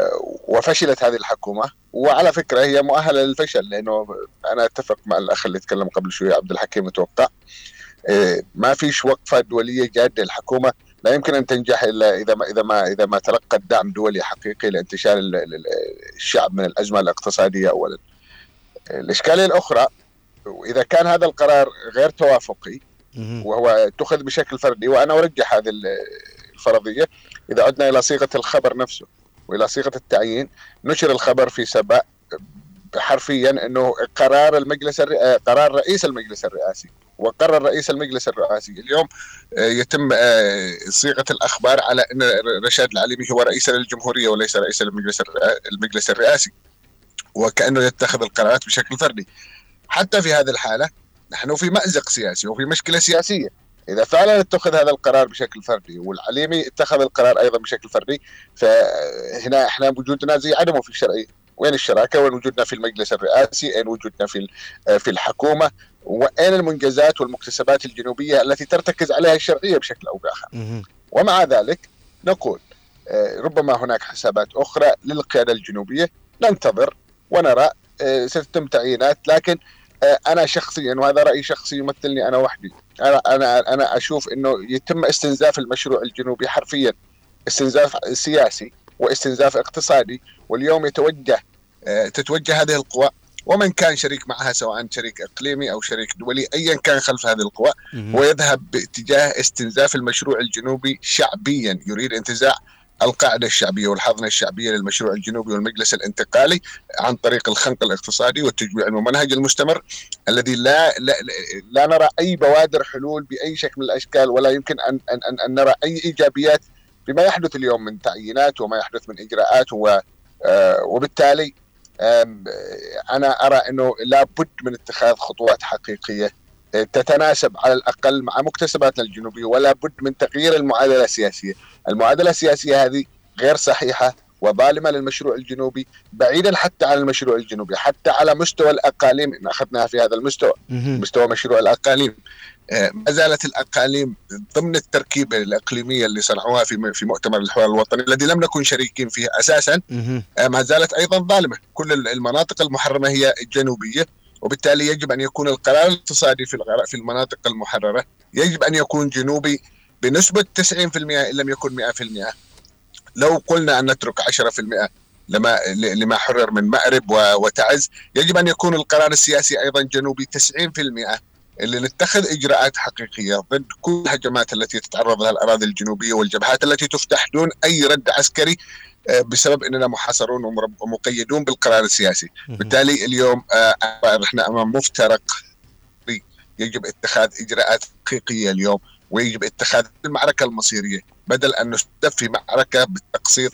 آه، وفشلت هذه الحكومة وعلى فكرة هي مؤهلة للفشل لأنه أنا أتفق مع الأخ اللي تكلم قبل شوية عبد الحكيم أتوقع آه، ما فيش وقفة دولية جادة الحكومة لا يمكن أن تنجح إلا إذا ما إذا ما إذا ما تلقت دعم دولي حقيقي لانتشال ال- ال- الشعب من الأزمة الاقتصادية اولا. الإشكالية الأخرى وإذا كان هذا القرار غير توافقي. وهو اتخذ بشكل فردي وأنا أرجح هذه ال- الفرضية إذا عدنا إلى صيغة الخبر نفسه وإلى صيغة التعيين نشر الخبر في سبأ حرفيا إنه قرار المجلس الر... آه، قرار رئيس المجلس الرئاسي وقرر رئيس المجلس الرئاسي اليوم آه، يتم آه، صيغة الأخبار على إن رشاد العليمي هو رئيس للجمهورية وليس رئيس المجلس المجلس الرئاسي وكأنه يتخذ القرارات بشكل فردي. حتى في هذه الحالة نحن في مأزق سياسي وفي مشكلة سياسية. إذا فعلا اتخذ هذا القرار بشكل فردي والعليمي اتخذ القرار أيضا بشكل فردي فهنا إحنا وجودنا زي عدمه في الشرعيه وين الشراكة؟ وين وجودنا في المجلس الرئاسي؟ أين وجودنا في في الحكومة؟ وأين المنجزات والمكتسبات الجنوبية التي ترتكز عليها الشرعية بشكل أو بآخر. ومع ذلك نقول آه، ربما هناك حسابات أخرى للقيادة الجنوبية. ننتظر ونرى آه، ستتم تعيينات لكن آه، أنا شخصيا وهذا راي شخصي يمثلني أنا وحدي أنا أنا أنا أشوف إنه يتم استنزاف المشروع الجنوبي حرفيا استنزاف سياسي واستنزاف اقتصادي واليوم يتوجه آه، تتوجه هذه القوى ومن كان شريك معها سواء شريك إقليمي أو شريك دولي ايا كان خلف هذه القوى. ويذهب باتجاه استنزاف المشروع الجنوبي شعبيا يريد انتزاع القاعدة الشعبية والحضنة الشعبية للمشروع الجنوبي والمجلس الانتقالي عن طريق الخنق الاقتصادي والتجويع الممنهج المستمر الذي لا لا, لا نرى أي بوادر حلول بأي شكل من الأشكال ولا يمكن ان ان ان, أن نرى أي إيجابيات بما يحدث اليوم من تعيينات وما يحدث من إجراءات و آه، وبالتالي أنا أرى إنه لابد من اتخاذ خطوات حقيقية تتناسب على الأقل مع مكتسباتنا الجنوبية ولا بد من تغيير المعادلة السياسية، المعادلة السياسية هذه غير صحيحة وظالمة للمشروع الجنوبي بعيدا حتى عن المشروع الجنوبي حتى على مستوى الأقاليم. إن أخذناها في هذا المستوى. مستوى مشروع الأقاليم. آه، ما زالت الأقاليم ضمن التركيبة الإقليمية اللي صنعوها في في مؤتمر الحوار الوطني الذي لم نكن شريكين فيه أساسا. آه، ما زالت أيضا ظالمة، كل المناطق المحرمة هي الجنوبيه وبالتالي يجب أن يكون القرار الاقتصادي في في المناطق المحررة يجب أن يكون جنوبي بنسبة 90% إن لم يكن 100%. لو قلنا أن نترك 10% لما لما حرر من مأرب وتعز يجب أن يكون القرار السياسي أيضا جنوبي 90% اللي نتخذ إجراءات حقيقية ضد كل الهجمات التي تتعرض لها الأراضي الجنوبية والجبهات التي تفتح دون أي رد عسكري بسبب إننا محاصرون ومقيدون بالقرار السياسي،. بالتالي اليوم آه، نحن أمام مفترق يجب اتخاذ إجراءات حقيقية اليوم ويجب اتخاذ المعركة المصيرية بدل أن نستف في معركة بالتقصير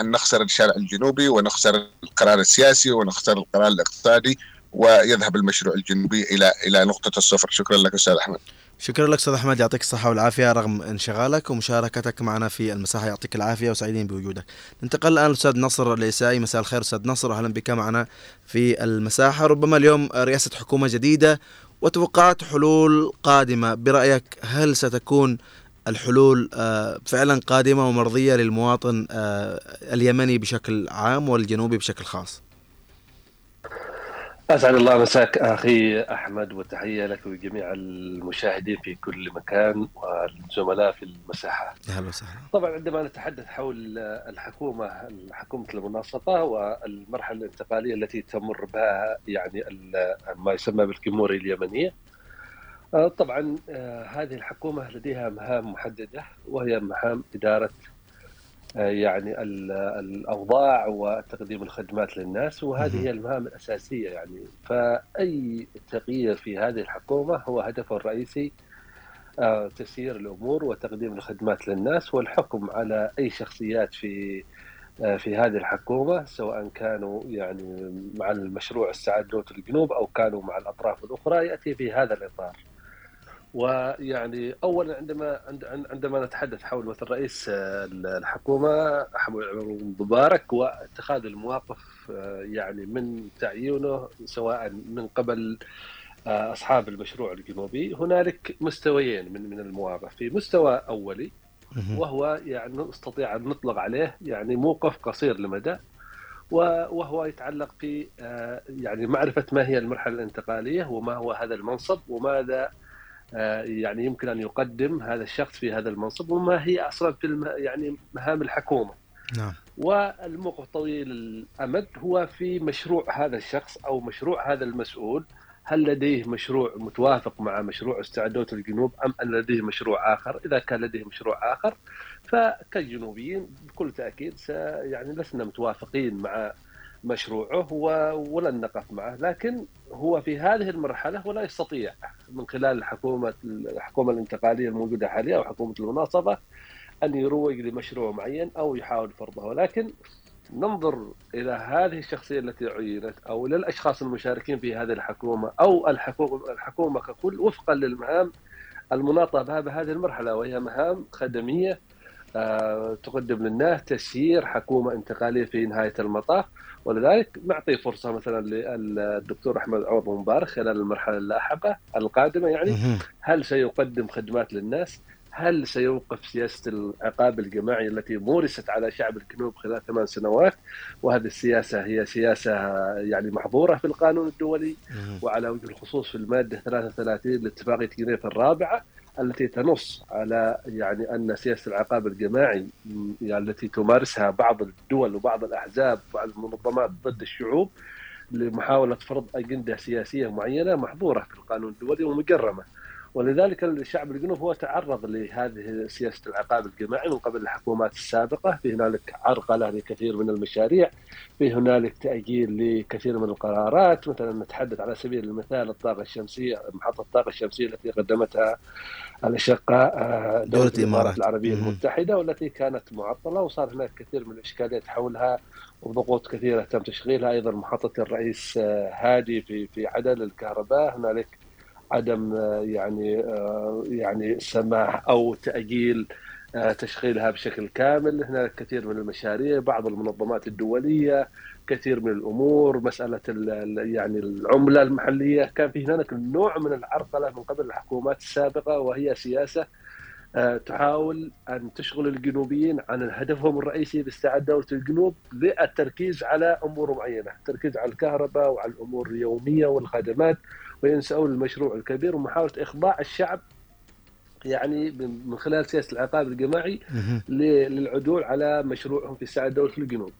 أن نخسر الشارع الجنوبي ونخسر القرار السياسي ونخسر القرار الاقتصادي ويذهب المشروع الجنوبي إلى إلى نقطة الصفر، شكرا لك أستاذ أحمد. شكرا لك أستاذ أحمد يعطيك الصحة والعافية رغم انشغالك ومشاركتك معنا في المساحة يعطيك العافية وسعيدين بوجودك. ننتقل الآن الاستاذ نصر العيسائي مساء الخير أستاذ نصر أهلا بك معنا في المساحة ربما اليوم رئاسة حكومة جديدة وتوقعات حلول قادمة برأيك هل ستكون الحلول آه، فعلا قادمة ومرضية للمواطن آه، اليمني بشكل عام والجنوبي بشكل خاص؟ أسعد الله مساك أخي أحمد وتحية لك ولجميع المشاهدين في كل مكان والزملاء في المساحة يا هلا وسهلا. طبعا عندما نتحدث حول الحكومة حكومة المناصفة والمرحلة الانتقالية التي تمر بها يعني ما يسمى بالكيموري اليمنية آه، طبعا آه، هذه الحكومة لديها مهام محددة وهي مهام إدارة آه، يعني ال- الأوضاع وتقديم الخدمات للناس وهذه. هي المهام الأساسية يعني فأي تغيير في هذه الحكومة هو هدفه الرئيسي آه، تسيير الأمور وتقديم الخدمات للناس والحكم على أي شخصيات في آه، في هذه الحكومة سواء كانوا يعني مع المشروع السعاد دوت الجنوب أو كانوا مع الأطراف الأخرى يأتي في هذا الإطار. ويعني اولا عندما عند- عندما نتحدث حول مثل رئيس آه، الحكومة حمود مبارك واتخاذ المواقف آه، يعني من تعيينه سواء من قبل آه، أصحاب المشروع الجنوبي هنالك مستويين من من المواقف في مستوى أولي. وهو يعني نستطيع أن نطلق عليه يعني موقف قصير المدى وهو يتعلق في يعني معرفة ما هي المرحلة الانتقالية وما هو هذا المنصب وماذا يعني يمكن أن يقدم هذا الشخص في هذا المنصب وما هي أصلا في الم- يعني مهام الحكومة. نعم. والموقف طويل الأمد هو في مشروع هذا الشخص أو مشروع هذا المسؤول. هل لديه مشروع متوافق مع مشروع استعداد الجنوب أم أن لديه مشروع آخر؟ إذا كان لديه مشروع آخر فكالجنوبيين بكل تأكيد س يعني لسنا متوافقين مع مشروعه ولن نقف معه لكن هو في هذه المرحلة ولا يستطيع من خلال الحكومة الحكومة الانتقالية الموجودة حاليا أو حكومة المناصفه أن يروج لمشروع معين أو يحاول فرضه. ولكن ننظر إلى هذه الشخصية التي عينت أو إلى الأشخاص المشاركين في هذه الحكومة أو الحكومة الحكومة ككل وفقا للمهام المناطه بها بهذه المرحلة وهي مهام خدمية آه، تقدم للناس تسيير حكومة انتقالية في نهاية المطاف ولذلك نعطي فرصة مثلا للدكتور أحمد عوض مبارك خلال المرحلة اللاحقة القادمة يعني هل سيقدم خدمات للناس؟ هل سيوقف سياسة العقاب الجماعي التي مورست على شعب الجنوب خلال ثمان سنوات؟ وهذه السياسة هي سياسة يعني محظورة في القانون الدولي وعلى وجه الخصوص في المادة 33 لاتفاقية جنيف الرابعة. التي تنص على يعني أن سياسة العقاب الجماعي يعني التي تمارسها بعض الدول وبعض الأحزاب وبعض المنظمات ضد الشعوب لمحاولة فرض أجندة سياسية معينة محظورة في القانون الدولي ومجرمة. ولذلك الشعب الجنوب هو تعرض لهذه سياسة العقاب الجماعي من قبل الحكومات السابقة، في هنالك عرقلة لكثير من المشاريع، في هنالك تأجيل لكثير من القرارات، مثلا نتحدث على سبيل المثال الطاقة الشمسية محطة الطاقة الشمسية التي قدمتها الأشقاء آه، دولة الإمارات العربية المتحدة والتي كانت معطلة. وصار هناك كثير من الإشكاليات حولها وضغوط كثيرة تم تشغيلها. أيضا محطة الرئيس آه، هادي في في عدن الكهرباء. هنالك عدم آه، يعني آه، يعني سماح أو تأجيل آه، تشغيلها بشكل كامل. هناك كثير من المشاريع بعض المنظمات الدولية كثير من الأمور مسألة يعني العملة المحلية. كان في هناك نوع من العرقلة من قبل الحكومات السابقة وهي سياسة تحاول أن تشغل الجنوبيين عن هدفهم الرئيسي باستعاده دولة الجنوب للتركيز على أمور معينة، التركيز على الكهرباء وعلى الأمور اليومية والخدمات وينسون المشروع الكبير ومحاولة إخضاع الشعب يعني من خلال سياسة العقاب الجماعي للعدول على مشروعهم في استعاده دولة الجنوب.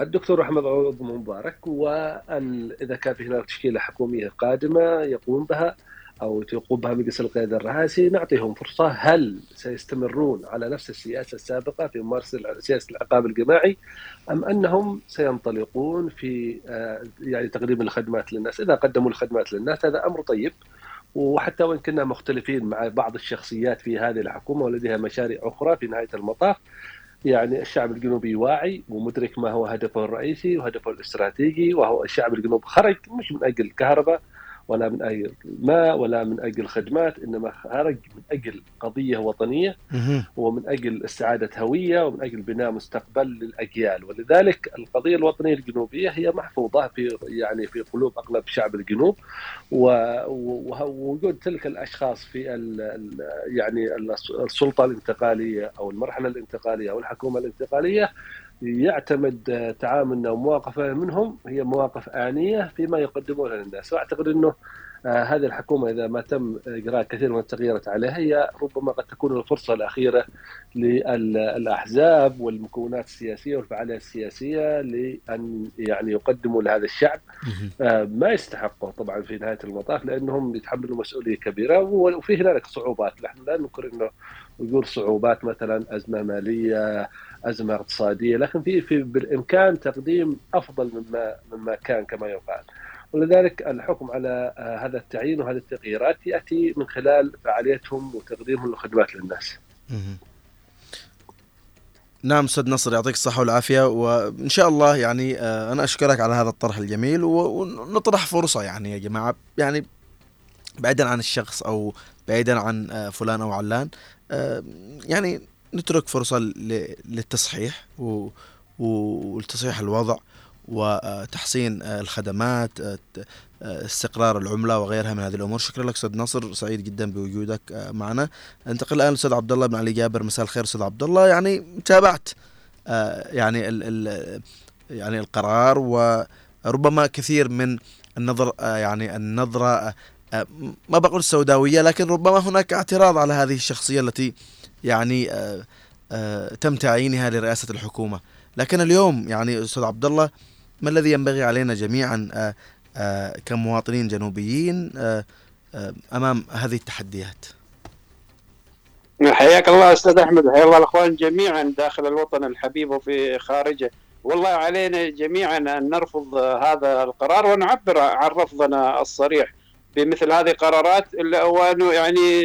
الدكتور أحمد عوض مبارك وان إذا كان في هناك تشكيلة حكومية قادمة يقوم بها أو تقوم بها مجلس القيادة الرئاسي نعطيهم فرصة. هل سيستمرون على نفس السياسة السابقة في ممارسة سياسة العقاب الجماعي أم أنهم سينطلقون في آه، يعني تقديم الخدمات للناس؟ إذا قدموا الخدمات للناس هذا أمر طيب. وحتى وإن كنا مختلفين مع بعض الشخصيات في هذه الحكومة ولديها مشاريع أخرى في نهاية المطاف يعني الشعب الجنوبي واعي ومدرك ما هو هدفه الرئيسي وهدفه الاستراتيجي وهو الشعب الجنوب خرج مش من أجل الكهرباء ولا من أجل ماء ولا من أجل خدمات إنما خرج من أجل قضية وطنية ومن أجل استعادة هوية ومن أجل بناء مستقبل للأجيال. ولذلك القضية الوطنية الجنوبية هي محفوظة في يعني في قلوب أغلب شعب الجنوب ووجود تلك الأشخاص في ال يعني السلطة الانتقالية أو المرحلة الانتقالية أو الحكومة الانتقالية يعتمد تعاملنا ومواقفه منهم هي مواقف آنية فيما يقدمونه للناس. وأعتقد أنه آه، هذه الحكومة إذا ما تم إجراء كثير من التغييرات عليها هي ربما قد تكون الفرصة الأخيرة للأحزاب والمكونات السياسية والفعاليات السياسية لأن يعني يقدموا لهذا الشعب. آه، ما يستحقه طبعا في نهاية المطاف لأنهم يتحملوا مسؤولية كبيرة وفي هنالك صعوبات. نحن لا ننكر أنه وجود صعوبات مثلا أزمة مالية أزمة اقتصادية لكن في في بالإمكان تقديم أفضل مما مما كان كما يقال. ولذلك الحكم على آه، هذا التعيين وهذه التغييرات يأتي من خلال فعاليتهم وتقديمهم للخدمات للناس. نعم أستاذ نصر يعطيك الصحة والعافية. وإن شاء الله يعني آه، أنا أشكرك على هذا الطرح الجميل. ونطرح فرصة يعني يا جماعة يعني بعيدا عن الشخص أو بعيدا عن آه، فلان أو علان. يعني نترك فرصة للتصحيح ولتصحيح الوضع وتحسين الخدمات استقرار العملة وغيرها من هذه الأمور. شكرا لك أستاذ نصر سعيد جدا بوجودك معنا. انتقل الآن للأستاذ عبد الله بن علي جابر. مساء الخير أستاذ عبد الله. يعني تابعت يعني ال ال يعني القرار وربما كثير من النظر يعني النظرة ما بقول السوداوية لكن ربما هناك اعتراض على هذه الشخصية التي يعني آه، آه، تم تعيينها لرئاسة الحكومة. لكن اليوم يعني أستاذ عبد الله ما الذي ينبغي علينا جميعا آه، كمواطنين جنوبيين أمام هذه التحديات؟ حياك الله أستاذ أحمد. حيا الله الأخوان جميعا داخل الوطن الحبيب وفي خارجه. والله علينا جميعا أن نرفض هذا القرار ونعبر عن رفضنا الصريح. بمثل هذه القرارات وانه يعني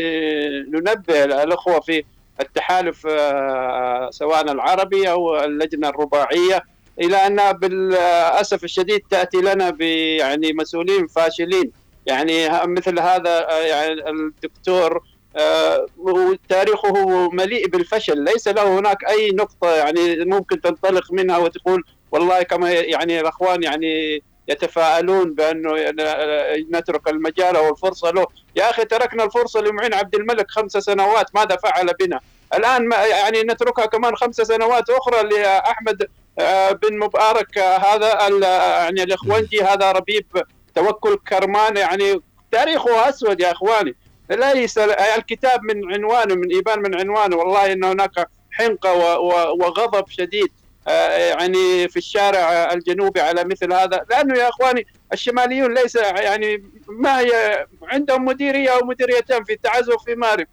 ننبه الأخوة في التحالف آه، سواء العربي أو اللجنة الرباعية إلى انها بالأسف الشديد تأتي لنا يعني مسؤولين فاشلين. يعني مثل هذا آه، يعني الدكتور آه، تاريخه مليء بالفشل. ليس له هناك أي نقطة يعني ممكن تنطلق منها وتقول والله كما يعني الأخوان يعني يتفاءلون بأنه نترك المجال أو الفرصة له، يا أخي تركنا الفرصة لمعين عبد الملك خمس سنوات ماذا فعل بنا؟ الآن ما يعني نتركها كمان خمس سنوات أخرى لأحمد آه، بن مبارك آه، هذا يعني الإخوانجي هذا ربيب توكل كرمان. يعني تاريخه أسود يا إخواني. ليس الكتاب من عنوانه من إيبان من عنوانه. والله إن هناك حنقة وغضب شديد. آه، يعني في الشارع الجنوبي على مثل هذا لأنه يا إخواني الشماليون ليس يعني ما هي عندهم مديرية أو مديريتين في تعزف في مارب.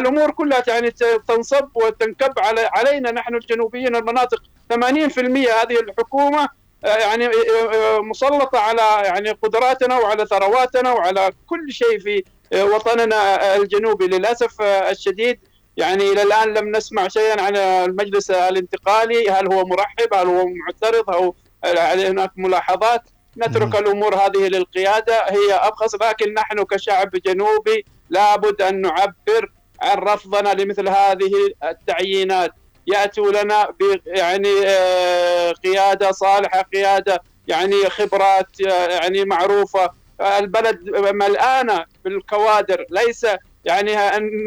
الأمور كلها يعني تنصب وتنكب علينا نحن الجنوبيين المناطق. 80% هذه الحكومة آه، يعني آه، مسلطة على يعني قدراتنا وعلى ثرواتنا وعلى كل شيء في وطننا الجنوبي للأسف الشديد. يعني إلى الآن لم نسمع شيئا عن المجلس الانتقالي هل هو مرحب هل هو معترض أو هناك ملاحظات؟ نترك الأمور هذه للقيادة هي أبخص لكن نحن كشعب جنوبي لابد أن نعبر عن رفضنا لمثل هذه التعيينات. يأتوا لنا يعني آه، قيادة صالحة قيادة يعني خبرات آه، يعني معروفة. البلد ملآنة بالكوادر ليس يعني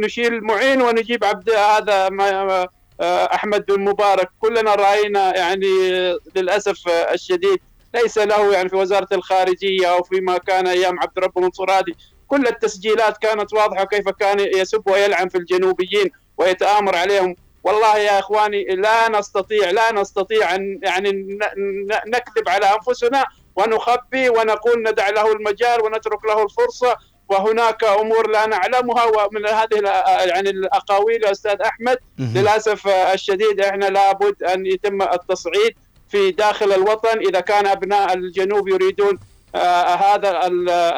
نشيل معين ونجيب عبد هذا أحمد بن مبارك كلنا رأينا يعني للأسف الشديد ليس له يعني في وزارة الخارجية أو فيما كان أيام عبد رب منصور هادي. كل التسجيلات كانت واضحة كيف كان يسب ويلعن في الجنوبيين ويتآمر عليهم. والله يا إخواني لا نستطيع لا نستطيع أن يعني نكذب على أنفسنا ونخبي ونقول ندع له المجال ونترك له الفرصة. وهناك أمور لا نعلمها ومن هذه يعني الأقاويل يا أستاذ أحمد للأسف الشديد إحنا لابد أن يتم التصعيد في داخل الوطن. إذا كان أبناء الجنوب يريدون آه هذا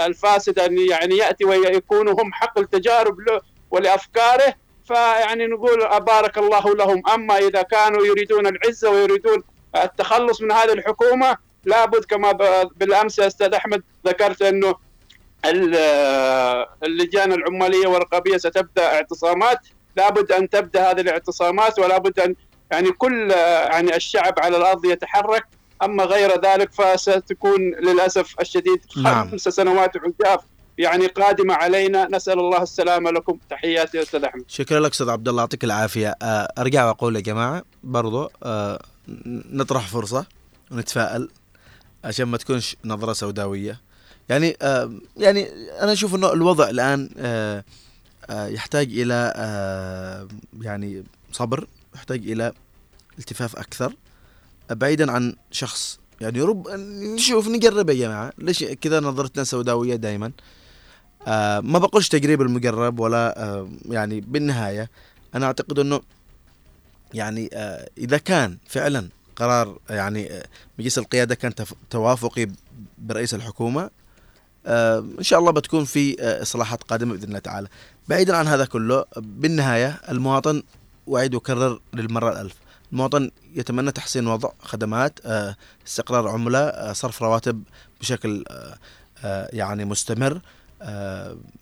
الفاسد أن يعني يأتي ويكونوا هم حق التجارب له ولأفكاره فيعني نقول بارك الله لهم. أما إذا كانوا يريدون العزة ويريدون التخلص من هذه الحكومة لابد كما بالأمس أستاذ أحمد ذكرت أنه اللجان العمالية والرقابية ستبدأ اعتصامات. لابد أن تبدأ هذه الاعتصامات ولابد أن يعني كل يعني الشعب على الأرض يتحرك. أما غير ذلك فستكون للأسف الشديد نعم. خمس سنوات عجاف يعني قادمة علينا. نسأل الله السلامة لكم. تحياتي أستاذ أحمد. شكرا لك أستاذ عبد الله. يعطيك العافية. آه، أرجع وأقول يا جماعة برضو آه، نطرح فرصة ونتفائل عشان ما تكونش نظرة سوداوية. يعني آه يعني أنا أشوف إنه الوضع الآن آه آه يحتاج إلى آه يعني صبر يحتاج إلى التفاف أكثر بعيدا عن شخص. يعني رب نشوف نقرب يا جماعة. ليش كذا نظرتنا سوداوية دائما آه ما بقولش تقريب المقرب ولا آه يعني بالنهاية. أنا أعتقد إنه يعني آه إذا كان فعلا قرار يعني آه، مجلس القيادة كان توافقي برئيس الحكومة إن شاء الله بتكون في آه، إصلاحات قادمة بإذن الله تعالى. بعيدا عن هذا كله بالنهاية المواطن واعيد وكرر للمرة الألف. المواطن يتمنى تحسين وضع خدمات آه، استقرار عمله صرف رواتب بشكل يعني مستمر.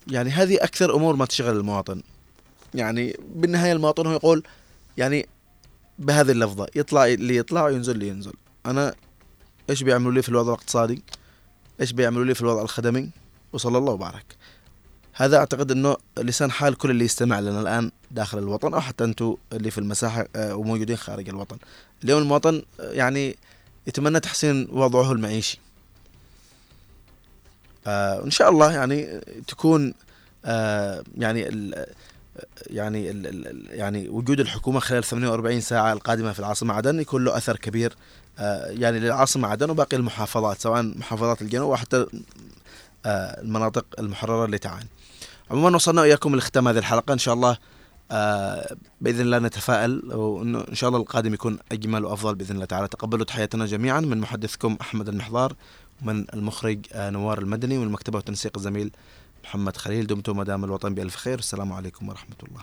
يعني هذه أكثر أمور ما تشغل المواطن. يعني بالنهاية المواطن هو يقول يعني بهذه اللفظة يطلع اللي يطلع وينزل اللي ينزل. أنا إيش بيعملوا لي في الوضع الاقتصادي؟ إيش بيعملوا لي في الوضع الخدمي؟ وصلى الله وبارك. هذا أعتقد إنه لسان حال كل اللي يستمع لنا الآن داخل الوطن أو حتى أنتم اللي في المساحة آه، وموجودين خارج الوطن. اليوم المواطن آه، يعني يتمنى تحسين وضعه المعيشي. آه ان شاء الله يعني تكون آه يعني ال يعني ال يعني وجود الحكومة خلال 48 ساعة القادمة في العاصمة عدن يكون له أثر كبير آه، يعني للعاصمة عدن وباقي المحافظات سواء محافظات الجنوب وحتى آه، المناطق المحررة اللي تعاني. عموما وصلنا وإياكم لختام هذه الحلقة. إن شاء الله آه، بإذن الله نتفائل وانه إن شاء الله القادم يكون أجمل وأفضل بإذن الله تعالى. تقبلوا تحياتنا جميعا من محدثكم أحمد المحضار ومن المخرج آه، نوار المدني ومن المكتبه والتنسيق الزميل محمد خليل. دمتم مدام الوطن بألف خير. السلام عليكم ورحمة الله.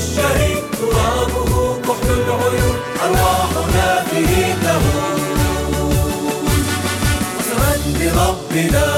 وللشهيد ترابه كحل العيون أرواحنا فيه لربنا